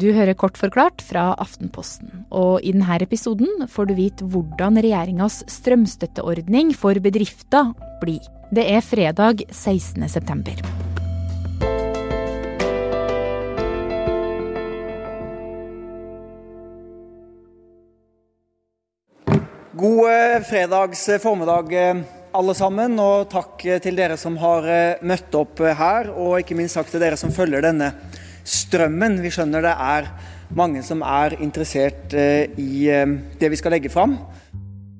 Du hører Kort forklart fra Aftenposten, og i denne episoden får du vite hvordan regjeringas strømstøtteordning for bedrifter blir. Det er fredag 16. september. God eh, fredags eh, formiddag, eh, alle sammen. Og takk til dere som har møtt opp her, og ikke minst takk til dere som følger denne strømmen. Vi skjønner det er mange som er interessert i det vi skal legge fram.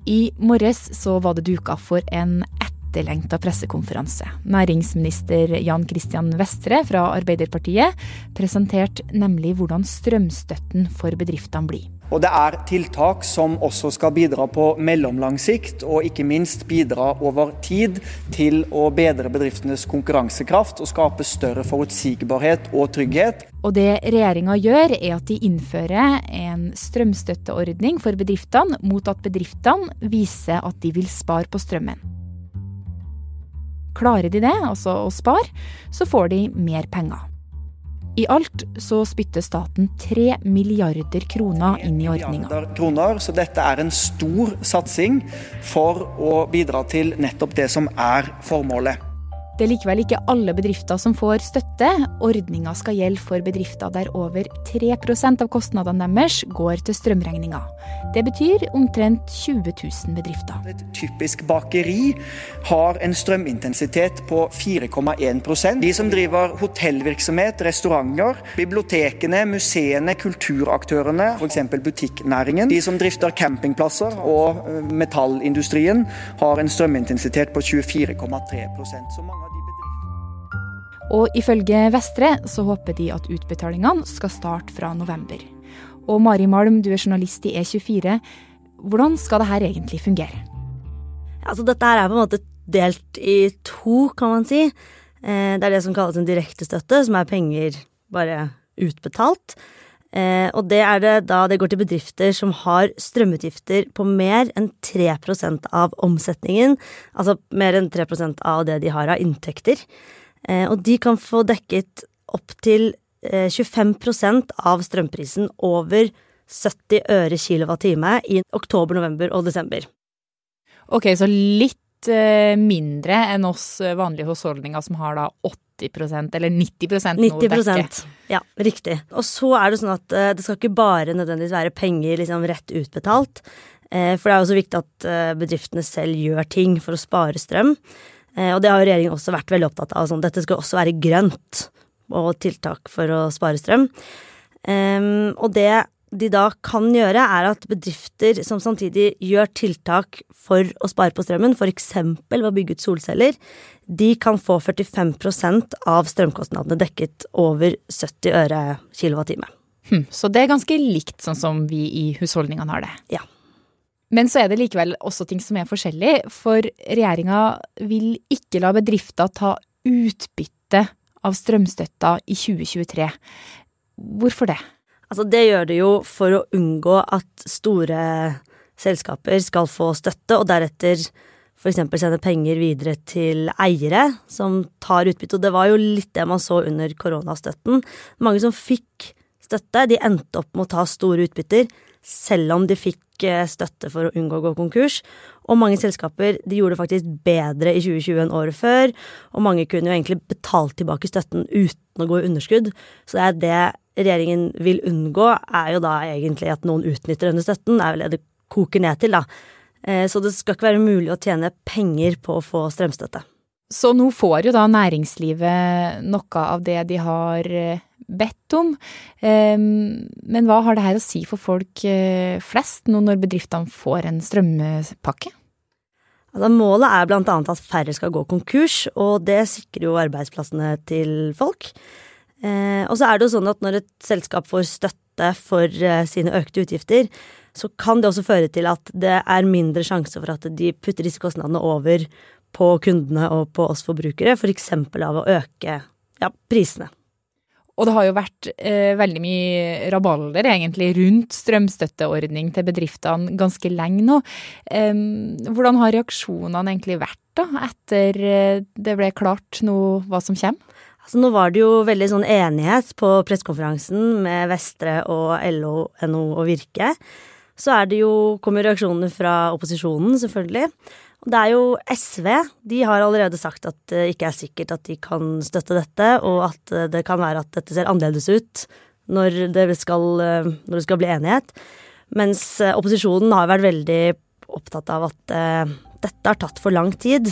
I morges så var det duka for en etterlengta pressekonferanse. Næringsminister Jan Christian Vestre fra Arbeiderpartiet presenterte nemlig hvordan strømstøtten for bedriftene blir. Og det er tiltak som også skal bidra på mellomlang sikt, og ikke minst bidra over tid til å bedre bedriftenes konkurransekraft og skape større forutsigbarhet og trygghet. Og det regjeringa gjør, er at de innfører en strømstøtteordning for bedriftene mot at bedriftene viser at de vil spare på strømmen. Klarer de det, altså å spare, så får de mer penger. I alt så spytter staten 3 milliarder kroner inn i ordninga. Så dette er en stor satsing for å bidra til nettopp det som er formålet. Det er likevel ikke alle bedrifter som får støtte. Ordninga skal gjelde for bedrifter der over 3% av kostnadene deres går til strømregninga. Det betyr omtrent 20 000 bedrifter. Et typisk bakeri har en strømintensitet på 4,1% De som driver hotellvirksomhet, restauranter, bibliotekene, museene, kulturaktørene, f.eks. butikknæringen. De som drifter campingplasser og eh, metallindustrien har en strømintensitet på 24,3 Så mange og ifølge Vestre så håper de at utbetalingene skal starte fra november. Og Mari Malm, du er journalist i E24. Hvordan skal dette egentlig fungere? Altså, dette her er på en måte delt i to, kan man si. Eh, det er det som kalles en direktestøtte, som er penger bare utbetalt. Eh, og det er det da det går til bedrifter som har strømutgifter på mer enn 3% av omsetningen. Altså mer enn 3% av det de har av inntekter. Eh, og de kan få dekket opptil 25 eh, av strømprisen over 70 øre kilowattime i oktober, november og desember. Ok, så litt eh, mindre enn oss vanlige husholdninger som har da 80% eller 90 noe 90 dekke. Ja, riktig. Og så er det sånn at det skal ikke bare nødvendigvis være penger liksom rett utbetalt. For det er jo så viktig at bedriftene selv gjør ting for å spare strøm. Eh, og det har regjeringen også vært veldig opptatt av. Sånn, dette skal også være grønt og tiltak for å spare strøm. Um, og det de da kan gjøre, er at bedrifter som samtidig gjør tiltak for å spare på strømmen, f.eks. ved å bygge ut solceller, de kan få 45% av strømkostnadene dekket over 70 øre kilowattime. Hm, så det er ganske likt sånn som vi i husholdningene har det? Ja. Men så er det likevel også ting som er forskjellig, for regjeringa vil ikke la bedrifter ta utbytte av strømstøtta i 2023. Hvorfor det? Altså, det gjør det jo for å unngå at store selskaper skal få støtte, og deretter f.eks. sende penger videre til eiere som tar utbytte. Og det var jo litt det man så under koronastøtten. Mange som fikk støtte, de endte opp med å ta store utbytter, selv om de fikk støtte for å unngå å gå konkurs. Og mange selskaper de gjorde det faktisk bedre i 2020 enn året før. Og mange kunne jo egentlig betalt tilbake støtten uten å gå i underskudd. Så det er det regjeringen vil unngå, er jo da egentlig at noen utnytter denne støtten. Det er vel det det koker ned til, da. Eh, så det skal ikke være mulig å tjene penger på å få strømstøtte. Så nå får jo da næringslivet noe av det de har eh, bedt om. Men hva har det her å si for folk eh, flest, nå når bedriftene får en strømpakke? Altså, målet er annet at færre skal gå konkurs, og det sikrer jo arbeidsplassene til folk. Eh, og så er det jo sånn at når et selskap får støtte for sine økte utgifter, så kan det også føre til at det er mindre sjanse for at de putter disse kostnadene over på kundene og på oss forbrukere, f.eks. For av å øke ja, prisene. Og det har jo vært eh, veldig mye rabalder egentlig rundt strømstøtteordning til bedriftene ganske lenge nå. Eh, hvordan har reaksjonene egentlig vært da, etter eh, det ble klart nå hva som kommer? Altså, nå var det jo veldig sånn enighet på pressekonferansen med Vestre og LO, NO og Virke. Så er det jo, kommer reaksjonene fra opposisjonen, selvfølgelig. Det er jo SV. De har allerede sagt at det ikke er sikkert at de kan støtte dette, og at det kan være at dette ser annerledes ut når det skal, når det skal bli enighet. Mens opposisjonen har vært veldig opptatt av at uh, dette har tatt for lang tid.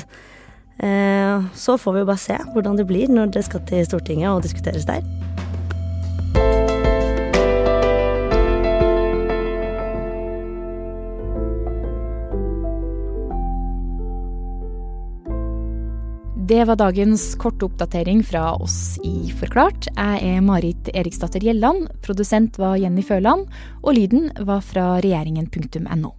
Uh, så får vi jo bare se hvordan det blir når det skal til Stortinget og diskuteres der. Det var dagens korte oppdatering fra oss i Forklart. Jeg er Marit Eriksdatter Gjelland, produsent var Jenny Føland, og lyden var fra regjeringen.no.